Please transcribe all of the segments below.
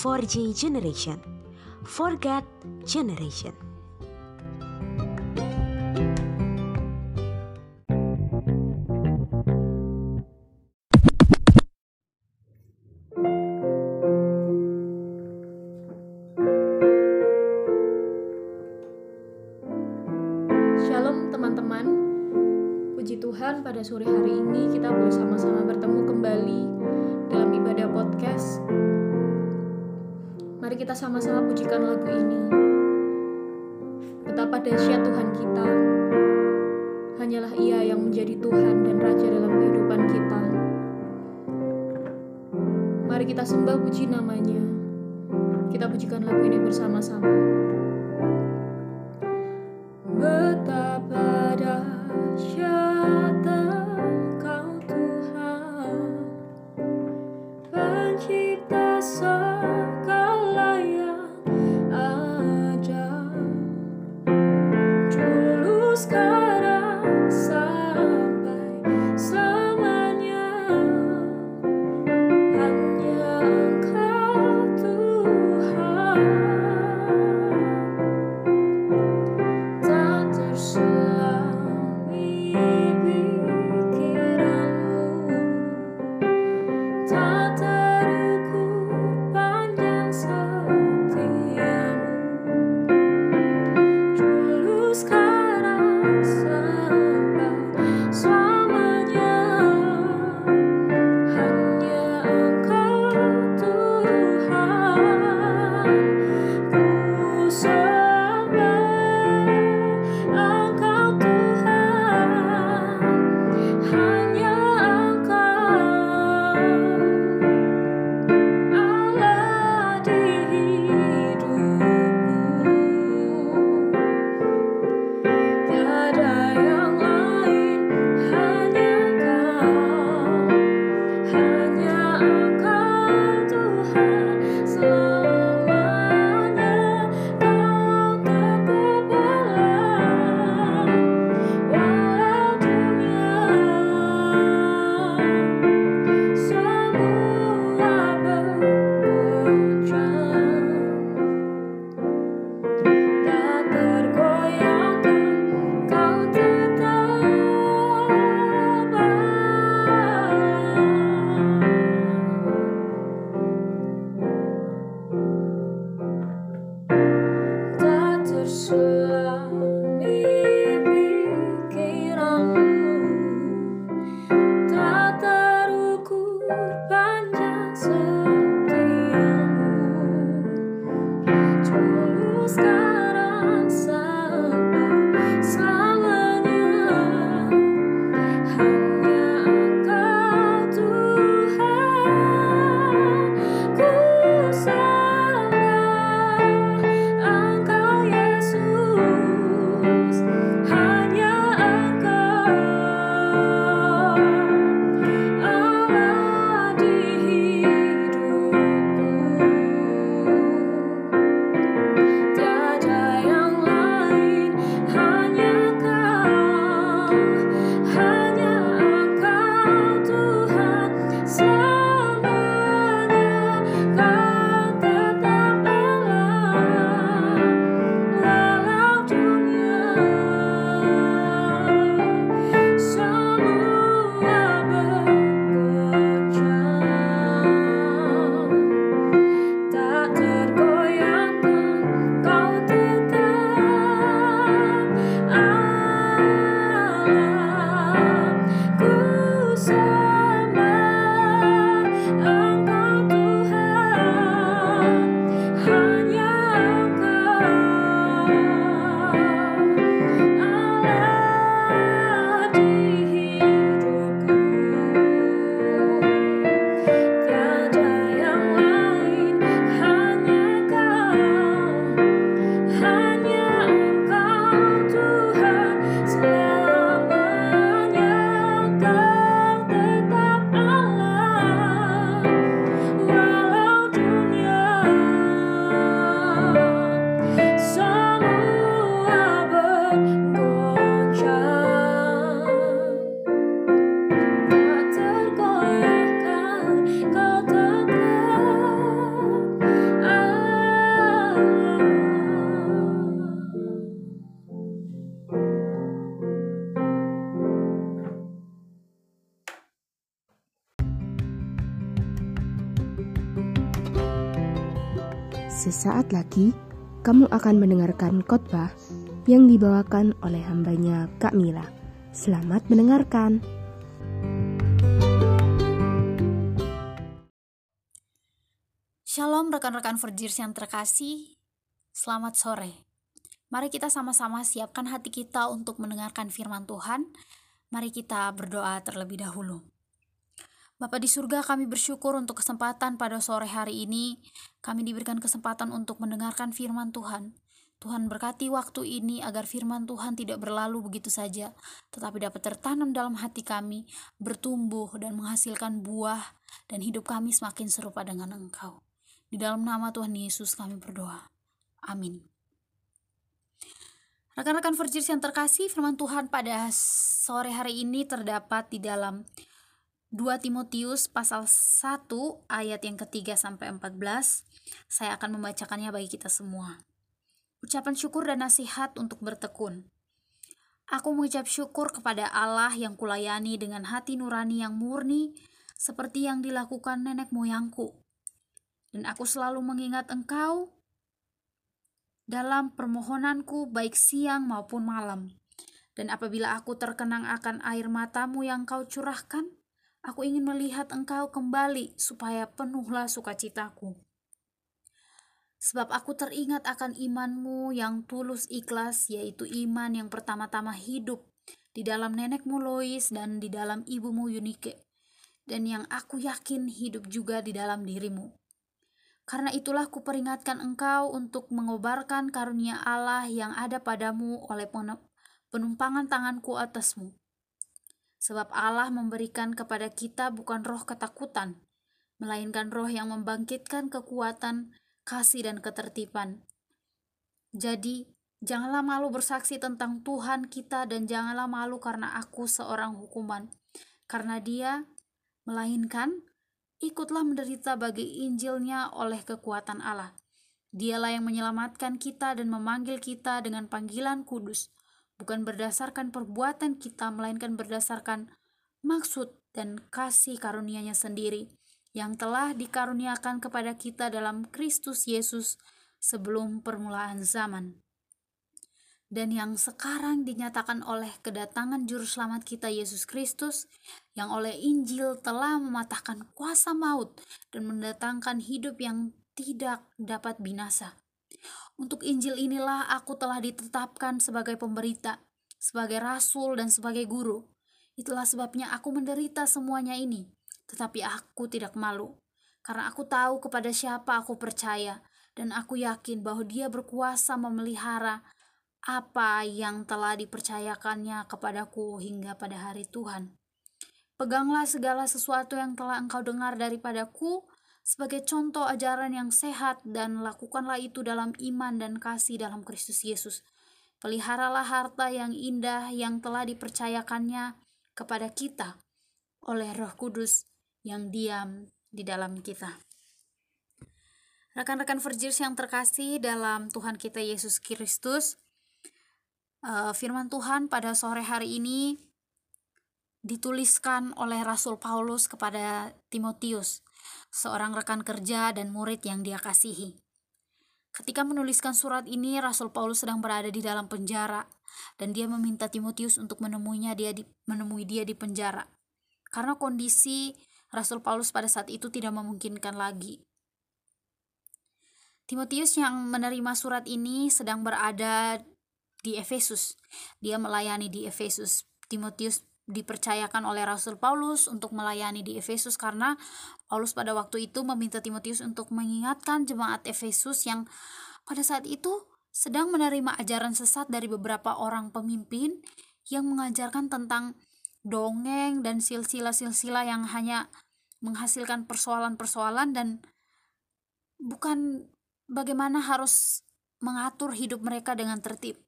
4G generation. Forget generation. Shalom teman-teman Puji Tuhan pada sore hari sama-sama pujikan lagu ini. Betapa dahsyat Tuhan kita. Hanyalah ia yang menjadi Tuhan dan Raja dalam kehidupan kita. Mari kita sembah puji namanya. Kita pujikan lagu ini bersama-sama Lagi kamu akan mendengarkan khotbah yang dibawakan oleh hambanya Kak Mila. Selamat mendengarkan. Shalom rekan-rekan Verjirs yang terkasih, selamat sore. Mari kita sama-sama siapkan hati kita untuk mendengarkan firman Tuhan. Mari kita berdoa terlebih dahulu. Bapa di surga, kami bersyukur untuk kesempatan pada sore hari ini. Kami diberikan kesempatan untuk mendengarkan firman Tuhan. Tuhan berkati waktu ini agar firman Tuhan tidak berlalu begitu saja, tetapi dapat tertanam dalam hati kami, bertumbuh dan menghasilkan buah, dan hidup kami semakin serupa dengan Engkau. Di dalam nama Tuhan Yesus kami berdoa. Amin. Rekan-rekan Verjers yang terkasih, firman Tuhan pada sore hari ini terdapat di dalam 2 Timotius pasal 1 ayat yang ketiga sampai 14. Saya akan membacakannya bagi kita semua. Ucapan syukur dan nasihat untuk bertekun. Aku mengucap syukur kepada Allah yang kulayani dengan hati nurani yang murni, seperti yang dilakukan nenek moyangku. Dan aku selalu mengingat engkau dalam permohonanku baik siang maupun malam. Dan apabila aku terkenang akan air matamu yang kau curahkan, aku ingin melihat engkau kembali supaya penuhlah sukacitaku. Sebab aku teringat akan imanmu yang tulus ikhlas, yaitu iman yang pertama-tama hidup di dalam nenekmu Lois dan di dalam ibumu Yunike, dan yang aku yakin hidup juga di dalam dirimu. Karena itulah kuperingatkan engkau untuk mengobarkan karunia Allah yang ada padamu oleh penumpangan tanganku atasmu. Sebab Allah memberikan kepada kita bukan roh ketakutan, melainkan roh yang membangkitkan kekuatan, kasih, dan ketertiban. Jadi, janganlah malu bersaksi tentang Tuhan kita dan janganlah malu karena aku seorang hukuman. Karena dia, melainkan ikutlah menderita bagi Injilnya oleh kekuatan Allah. Dialah yang menyelamatkan kita dan memanggil kita dengan panggilan kudus, bukan berdasarkan perbuatan kita, melainkan berdasarkan maksud dan kasih karunia-Nya sendiri, yang telah dikaruniakan kepada kita dalam Kristus Yesus sebelum permulaan zaman. Dan yang sekarang dinyatakan oleh kedatangan Juru Selamat kita Yesus Kristus, yang oleh Injil telah mematahkan kuasa maut dan mendatangkan hidup yang tidak dapat binasa. Untuk Injil inilah aku telah ditetapkan sebagai pemberita, sebagai rasul dan sebagai guru. Itulah sebabnya aku menderita semuanya ini, tetapi aku tidak malu, karena aku tahu kepada siapa aku percaya, dan aku yakin bahwa dia berkuasa memelihara apa yang telah dipercayakannya kepadaku hingga pada hari Tuhan. Peganglah segala sesuatu yang telah engkau dengar daripadaku sebagai contoh ajaran yang sehat dan lakukanlah itu dalam iman dan kasih dalam Kristus Yesus. Peliharalah harta yang indah yang telah dipercayakannya kepada kita oleh Roh Kudus yang diam di dalam kita. Rekan-rekan Verjirs yang terkasih dalam Tuhan kita Yesus Kristus, eh, firman Tuhan pada sore hari ini dituliskan oleh Rasul Paulus kepada Timotius, seorang rekan kerja dan murid yang dia kasihi. Ketika menuliskan surat ini, Rasul Paulus sedang berada di dalam penjara dan dia meminta Timotius untuk menemuinya dia di, menemui dia di penjara. Karena kondisi Rasul Paulus pada saat itu tidak memungkinkan lagi. Timotius yang menerima surat ini sedang berada di Efesus. Dia melayani di Efesus. Timotius dipercayakan oleh Rasul Paulus untuk melayani di Efesus karena Paulus pada waktu itu meminta Timotius untuk mengingatkan jemaat Efesus yang pada saat itu sedang menerima ajaran sesat dari beberapa orang pemimpin yang mengajarkan tentang dongeng dan silsilah-silsilah yang hanya menghasilkan persoalan-persoalan dan bukan bagaimana harus mengatur hidup mereka dengan tertib.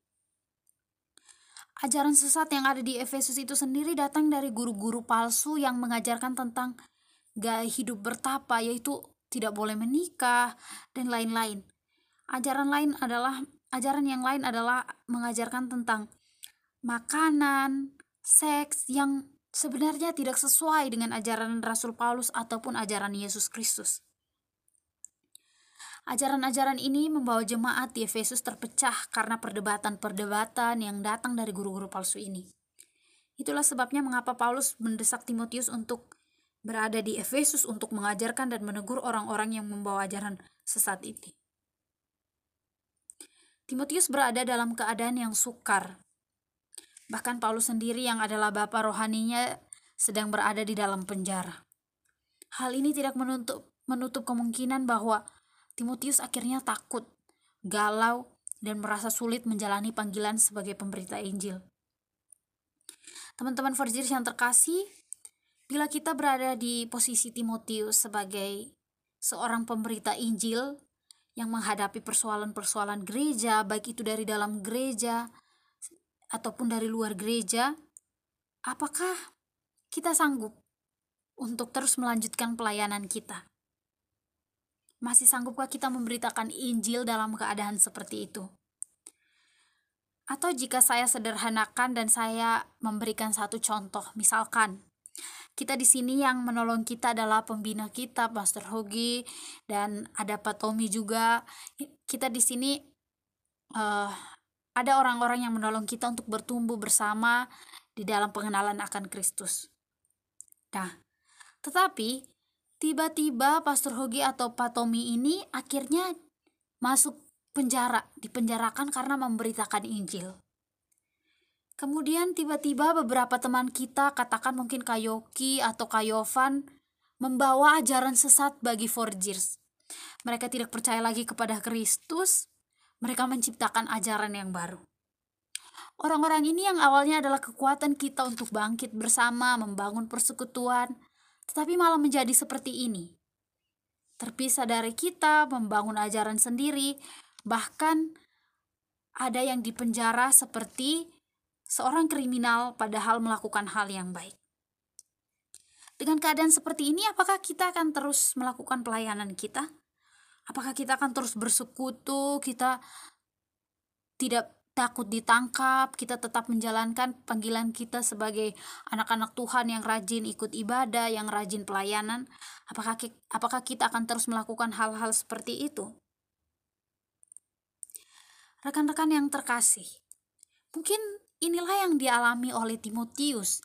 Ajaran sesat yang ada di Efesus itu sendiri datang dari guru-guru palsu yang mengajarkan tentang gaya hidup bertapa, yaitu tidak boleh menikah dan lain-lain. Ajaran lain adalah ajaran yang lain adalah mengajarkan tentang makanan, seks yang sebenarnya tidak sesuai dengan ajaran Rasul Paulus ataupun ajaran Yesus Kristus. Ajaran-ajaran ini membawa jemaat di Efesus terpecah karena perdebatan-perdebatan yang datang dari guru-guru palsu ini. Itulah sebabnya mengapa Paulus mendesak Timotius untuk berada di Efesus untuk mengajarkan dan menegur orang-orang yang membawa ajaran sesat ini. Timotius berada dalam keadaan yang sukar. Bahkan Paulus sendiri yang adalah bapak rohaninya sedang berada di dalam penjara. Hal ini tidak menutup, menutup kemungkinan bahwa Timotius akhirnya takut, galau, dan merasa sulit menjalani panggilan sebagai pemberita Injil. Teman-teman Forjers yang terkasih, bila kita berada di posisi Timotius sebagai seorang pemberita Injil yang menghadapi persoalan-persoalan gereja, baik itu dari dalam gereja ataupun dari luar gereja, apakah kita sanggup untuk terus melanjutkan pelayanan kita? Masih sanggupkah kita memberitakan Injil dalam keadaan seperti itu? Atau jika saya sederhanakan dan saya memberikan satu contoh, misalkan kita di sini yang menolong kita adalah pembina kita, Pastor Hogi, dan ada Pak Tommy juga. Kita di sini uh, ada orang-orang yang menolong kita untuk bertumbuh bersama di dalam pengenalan akan Kristus. Nah, tetapi tiba-tiba Pastor Hogi atau Pak Tommy ini akhirnya masuk penjara, dipenjarakan karena memberitakan Injil. Kemudian tiba-tiba beberapa teman kita, katakan mungkin Kayoki atau Kayovan, membawa ajaran sesat bagi forgers. Mereka tidak percaya lagi kepada Kristus, mereka menciptakan ajaran yang baru. Orang-orang ini yang awalnya adalah kekuatan kita untuk bangkit bersama, membangun persekutuan, tetapi malah menjadi seperti ini. Terpisah dari kita, membangun ajaran sendiri, bahkan ada yang dipenjara seperti seorang kriminal padahal melakukan hal yang baik. Dengan keadaan seperti ini, apakah kita akan terus melakukan pelayanan kita? Apakah kita akan terus bersekutu? Kita tidak takut ditangkap, kita tetap menjalankan panggilan kita sebagai anak-anak Tuhan yang rajin ikut ibadah, yang rajin pelayanan. Apakah apakah kita akan terus melakukan hal-hal seperti itu? Rekan-rekan yang terkasih, mungkin inilah yang dialami oleh Timotius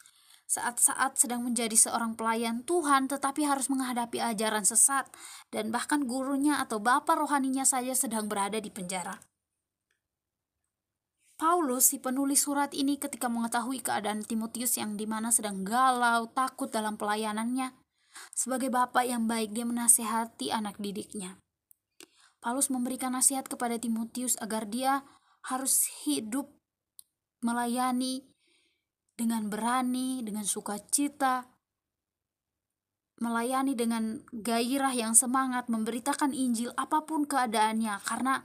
saat-saat sedang menjadi seorang pelayan Tuhan tetapi harus menghadapi ajaran sesat dan bahkan gurunya atau bapak rohaninya saja sedang berada di penjara. Paulus, si penulis surat ini ketika mengetahui keadaan Timotius yang di mana sedang galau, takut dalam pelayanannya, sebagai bapak yang baik dia menasehati anak didiknya. Paulus memberikan nasihat kepada Timotius agar dia harus hidup melayani dengan berani, dengan sukacita, melayani dengan gairah yang semangat, memberitakan Injil apa pun keadaannya, karena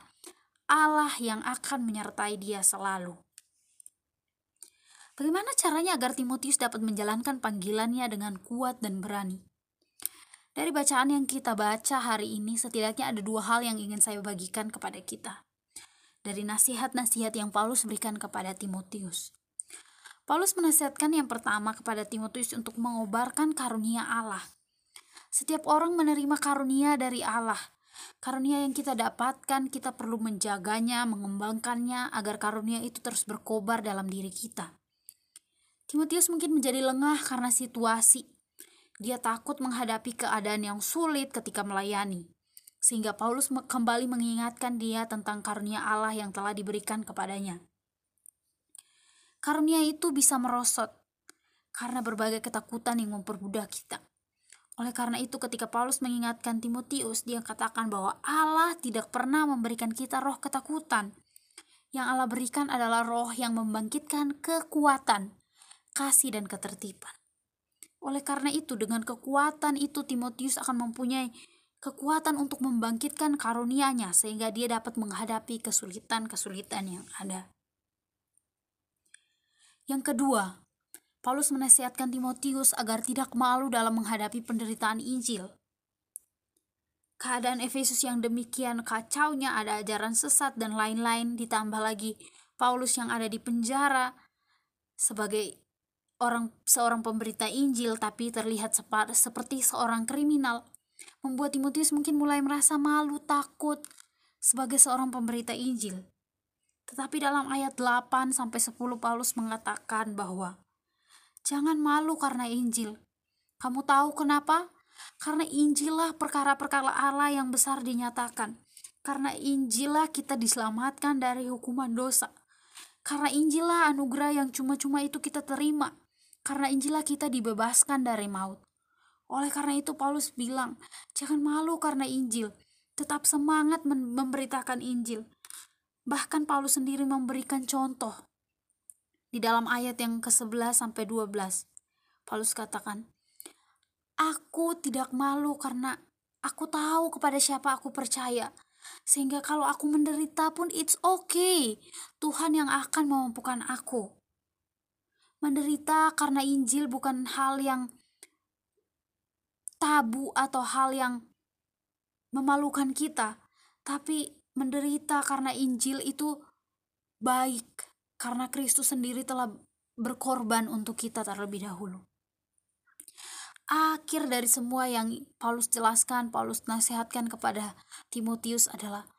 Allah yang akan menyertai dia selalu. Bagaimana caranya agar Timotius dapat menjalankan panggilannya dengan kuat dan berani? Dari bacaan yang kita baca hari ini, setidaknya ada dua hal yang ingin saya bagikan kepada kita. Dari nasihat-nasihat yang Paulus berikan kepada Timotius. Paulus menasihatkan yang pertama kepada Timotius untuk mengobarkan karunia Allah. Setiap orang menerima karunia dari Allah, Karunia yang kita dapatkan, kita perlu menjaganya, mengembangkannya agar karunia itu terus berkobar dalam diri kita. Timotius mungkin menjadi lengah karena situasi. Dia takut menghadapi keadaan yang sulit ketika melayani. Sehingga Paulus kembali mengingatkan dia tentang karunia Allah yang telah diberikan kepadanya. Karunia itu bisa merosot karena berbagai ketakutan yang memperbudak kita. Oleh karena itu ketika Paulus mengingatkan Timotius, dia katakan bahwa Allah tidak pernah memberikan kita roh ketakutan. Yang Allah berikan adalah roh yang membangkitkan kekuatan, kasih dan ketertiban. Oleh karena itu dengan kekuatan itu Timotius akan mempunyai kekuatan untuk membangkitkan karunia-Nya sehingga dia dapat menghadapi kesulitan-kesulitan yang ada. Yang kedua, Paulus menasihatkan Timotius agar tidak malu dalam menghadapi penderitaan Injil. Keadaan Efesus yang demikian kacaunya ada ajaran sesat dan lain-lain ditambah lagi Paulus yang ada di penjara sebagai orang seorang pemberita Injil tapi terlihat seperti seorang kriminal. membuat Timotius mungkin mulai merasa malu, takut sebagai seorang pemberita Injil. Tetapi dalam ayat 8 sampai 10 Paulus mengatakan bahwa jangan malu karena Injil. Kamu tahu kenapa? Karena Injillah perkara-perkara Allah yang besar dinyatakan. Karena Injillah kita diselamatkan dari hukuman dosa. Karena Injillah anugerah yang cuma-cuma itu kita terima. Karena Injillah kita dibebaskan dari maut. Oleh karena itu Paulus bilang, jangan malu karena Injil, tetap semangat memberitakan Injil. Bahkan Paulus sendiri memberikan contoh di dalam ayat yang ke-11 sampai 12. Paulus katakan, Aku tidak malu karena aku tahu kepada siapa aku percaya. Sehingga kalau aku menderita pun it's okay. Tuhan yang akan memampukan aku. Menderita karena Injil bukan hal yang tabu atau hal yang memalukan kita, tapi menderita karena Injil itu baik karena Kristus sendiri telah berkorban untuk kita terlebih dahulu. Akhir dari semua yang Paulus jelaskan, Paulus nasihatkan kepada Timotius adalah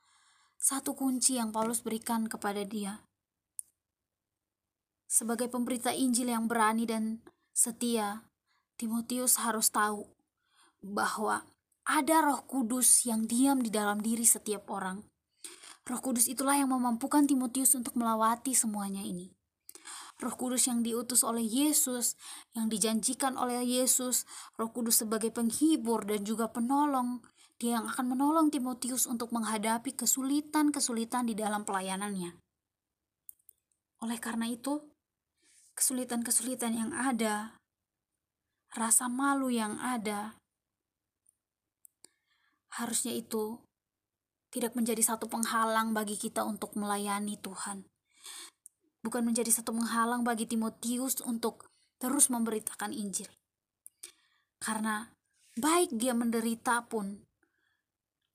satu kunci yang Paulus berikan kepada dia. Sebagai pemberita Injil yang berani dan setia, Timotius harus tahu bahwa ada Roh Kudus yang diam di dalam diri setiap orang. Roh Kudus itulah yang memampukan Timotius untuk melewati semuanya ini. Roh Kudus yang diutus oleh Yesus, yang dijanjikan oleh Yesus, Roh Kudus sebagai penghibur dan juga penolong, dia yang akan menolong Timotius untuk menghadapi kesulitan-kesulitan di dalam pelayanannya. Oleh karena itu, kesulitan-kesulitan yang ada, rasa malu yang ada, harusnya itu tidak menjadi satu penghalang bagi kita untuk melayani Tuhan. Bukan menjadi satu penghalang bagi Timotius untuk terus memberitakan Injil. Karena baik dia menderita pun,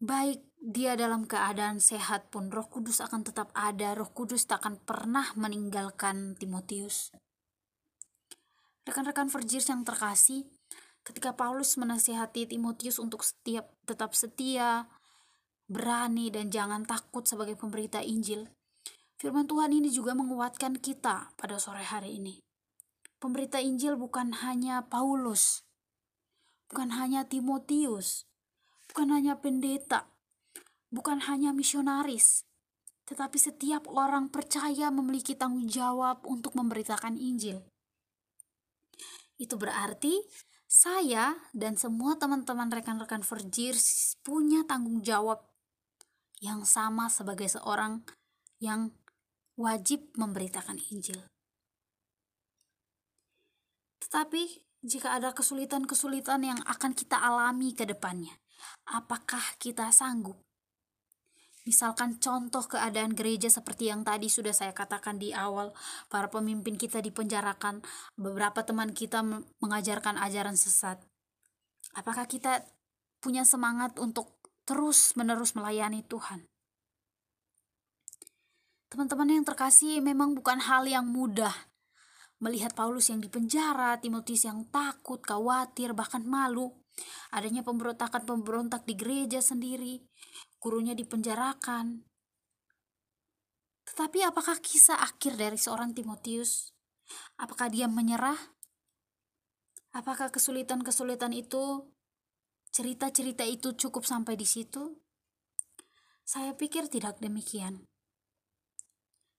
baik dia dalam keadaan sehat pun, Roh Kudus akan tetap ada. Roh Kudus tak akan pernah meninggalkan Timotius. Rekan-rekan Vergis yang terkasih, ketika Paulus menasihati Timotius untuk setiap tetap setia, berani dan jangan takut sebagai pemberita Injil. Firman Tuhan ini juga menguatkan kita pada sore hari ini. Pemberita Injil bukan hanya Paulus, bukan hanya Timotius, bukan hanya pendeta, bukan hanya misionaris, tetapi setiap orang percaya memiliki tanggung jawab untuk memberitakan Injil. Itu berarti saya dan semua teman-teman rekan-rekan Vergir punya tanggung jawab yang sama sebagai seorang yang wajib memberitakan Injil. Tetapi jika ada kesulitan-kesulitan yang akan kita alami ke depannya, apakah kita sanggup Misalkan contoh keadaan gereja seperti yang tadi sudah saya katakan di awal, para pemimpin kita dipenjarakan, beberapa teman kita mengajarkan ajaran sesat. Apakah kita punya semangat untuk terus-menerus melayani Tuhan? Teman-teman yang terkasih, memang bukan hal yang mudah melihat Paulus yang dipenjara, Timotius yang takut, khawatir, bahkan malu. Adanya pemberontakan-pemberontak di gereja sendiri, gurunya dipenjarakan. Tetapi apakah kisah akhir dari seorang Timotius? Apakah dia menyerah? Apakah kesulitan-kesulitan itu, cerita-cerita itu cukup sampai di situ? Saya pikir tidak demikian.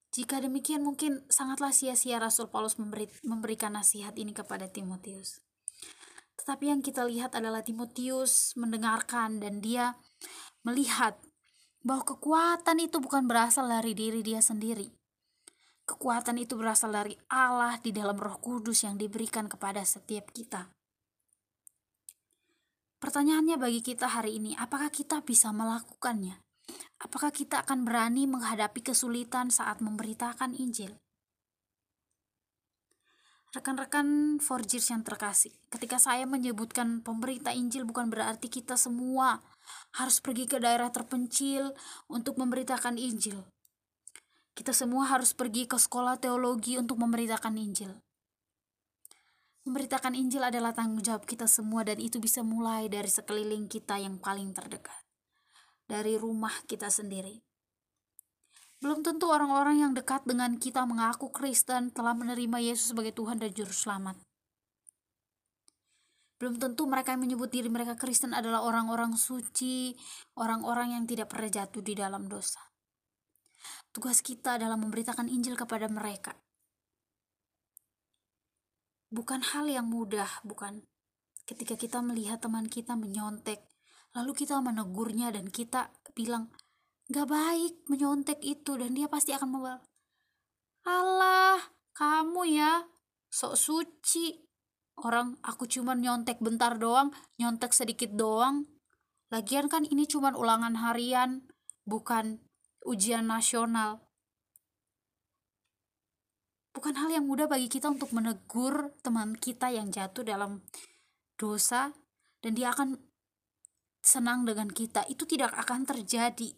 Jika demikian mungkin sangatlah sia-sia Rasul Paulus memberi, memberikan nasihat ini kepada Timotius. Tetapi yang kita lihat adalah Timotius mendengarkan dan dia melihat bahwa kekuatan itu bukan berasal dari diri dia sendiri. Kekuatan itu berasal dari Allah di dalam Roh Kudus yang diberikan kepada setiap kita. Pertanyaannya bagi kita hari ini, apakah kita bisa melakukannya? Apakah kita akan berani menghadapi kesulitan saat memberitakan Injil? Rekan-rekan Forgers yang terkasih, ketika saya menyebutkan pemberita Injil bukan berarti kita semua harus pergi ke daerah terpencil untuk memberitakan Injil. Kita semua harus pergi ke sekolah teologi untuk memberitakan Injil. Memberitakan Injil adalah tanggung jawab kita semua dan itu bisa mulai dari sekeliling kita yang paling terdekat. Dari rumah kita sendiri. Belum tentu orang-orang yang dekat dengan kita mengaku Kristen telah menerima Yesus sebagai Tuhan dan Juru Selamat. Belum tentu mereka yang menyebut diri mereka Kristen adalah orang-orang suci, orang-orang yang tidak pernah jatuh di dalam dosa. Tugas kita adalah memberitakan Injil kepada mereka. Bukan hal yang mudah, bukan. Ketika kita melihat teman kita menyontek, lalu kita menegurnya dan kita bilang, gak baik menyontek itu, dan dia pasti akan membalas, Allah, kamu ya, sok suci, orang aku cuma nyontek bentar doang nyontek sedikit doang. Lagian kan ini cuma ulangan harian bukan ujian nasional bukan hal yang mudah bagi kita untuk menegur teman kita yang jatuh dalam dosa dan dia akan senang dengan kita itu tidak akan terjadi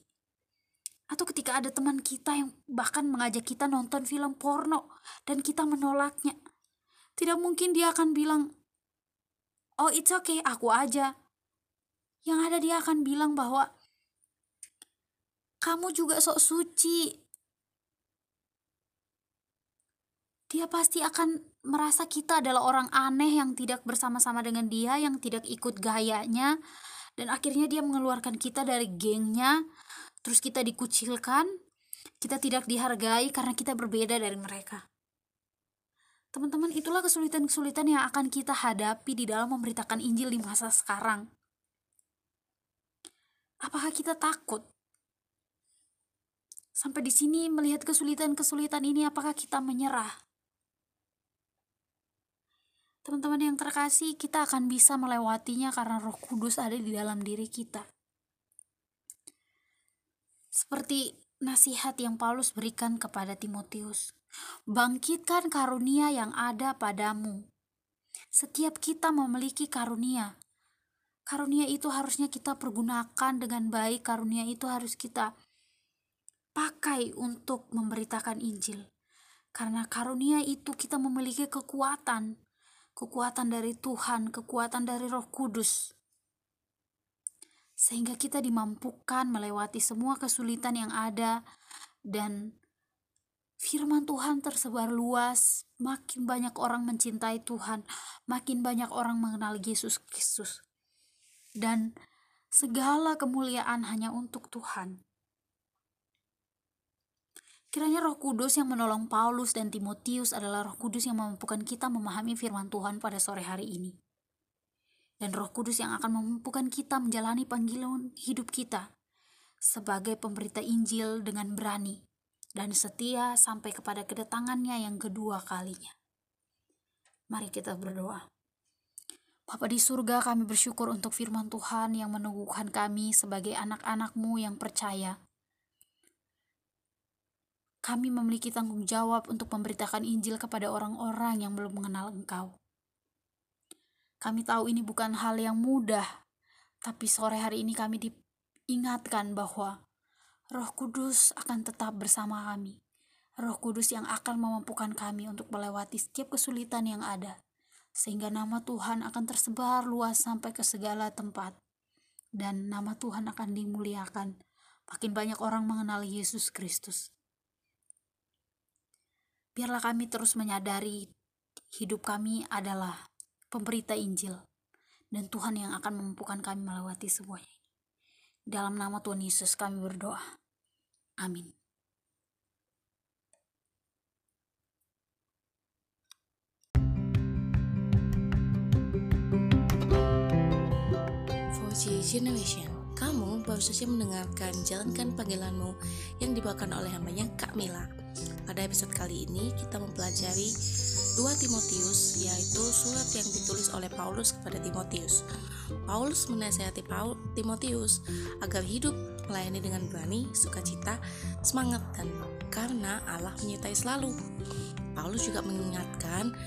atau ketika ada teman kita yang bahkan mengajak kita nonton film porno dan kita menolaknya tidak mungkin dia akan bilang, oh it's okay, aku aja. Yang ada dia akan bilang bahwa, kamu juga sok suci. Dia pasti akan merasa kita adalah orang aneh yang tidak bersama-sama dengan dia, yang tidak ikut gayanya, dan akhirnya dia mengeluarkan kita dari gengnya, terus kita dikucilkan, kita tidak dihargai karena kita berbeda dari mereka. Teman-teman, itulah kesulitan-kesulitan yang akan kita hadapi di dalam memberitakan Injil di masa sekarang. Apakah kita takut? Sampai di sini melihat kesulitan-kesulitan ini, apakah kita menyerah? Teman-teman yang terkasih, kita akan bisa melewatinya karena Roh Kudus ada di dalam diri kita. Seperti nasihat yang Paulus berikan kepada Timotius. Bangkitkan karunia yang ada padamu. Setiap kita memiliki karunia. Karunia itu harusnya kita pergunakan dengan baik. Karunia itu harus kita pakai untuk memberitakan Injil. Karena karunia itu kita memiliki kekuatan. Kekuatan dari Tuhan, kekuatan dari Roh Kudus. Sehingga kita dimampukan melewati semua kesulitan yang ada dan firman Tuhan tersebar luas, makin banyak orang mencintai Tuhan, makin banyak orang mengenal Yesus Kristus. Dan segala kemuliaan hanya untuk Tuhan. Kiranya Roh Kudus yang menolong Paulus dan Timotius adalah Roh Kudus yang memampukan kita memahami firman Tuhan pada sore hari ini. Dan Roh Kudus yang akan memampukan kita menjalani panggilan hidup kita sebagai pemberita Injil dengan berani dan setia sampai kepada kedatangannya yang kedua kalinya. Mari kita berdoa. Bapa di surga kami bersyukur untuk firman Tuhan yang meneguhkan kami sebagai anak-anakmu yang percaya. Kami memiliki tanggung jawab untuk memberitakan Injil kepada orang-orang yang belum mengenal Engkau. Kami tahu ini bukan hal yang mudah, tapi sore hari ini kami diingatkan bahwa Roh Kudus akan tetap bersama kami. Roh Kudus yang akan memampukan kami untuk melewati setiap kesulitan yang ada, sehingga nama Tuhan akan tersebar luas sampai ke segala tempat, dan nama Tuhan akan dimuliakan. Makin banyak orang mengenal Yesus Kristus. Biarlah kami terus menyadari hidup kami adalah pemberita Injil, dan Tuhan yang akan memampukan kami melewati semuanya. Dalam nama Tuhan Yesus kami berdoa. Amin. For Generation, kamu baru saja mendengarkan Jalankan Panggilanmu yang dibawakan oleh hambanya Kak Mila. Pada episode kali ini kita mempelajari 2 Timotius yaitu surat yang ditulis oleh Paulus kepada Timotius. Paulus menasihati Paul Timotius agar hidup melayani dengan berani, sukacita, semangat dan karena Allah menyertai selalu. Paulus juga mengingatkan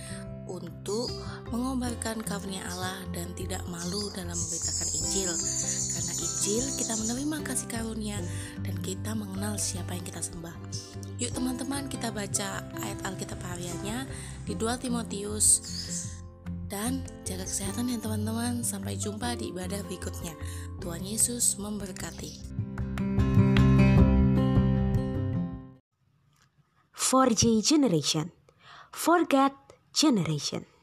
untuk mengobarkan karunia Allah dan tidak malu dalam memberitakan Injil kecil kita menerima kasih karunia dan kita mengenal siapa yang kita sembah. Yuk teman-teman kita baca ayat Alkitab hariannya di 2 Timotius dan jaga kesehatan ya teman-teman. Sampai jumpa di ibadah berikutnya. Tuhan Yesus memberkati. 4J generation. Forget generation.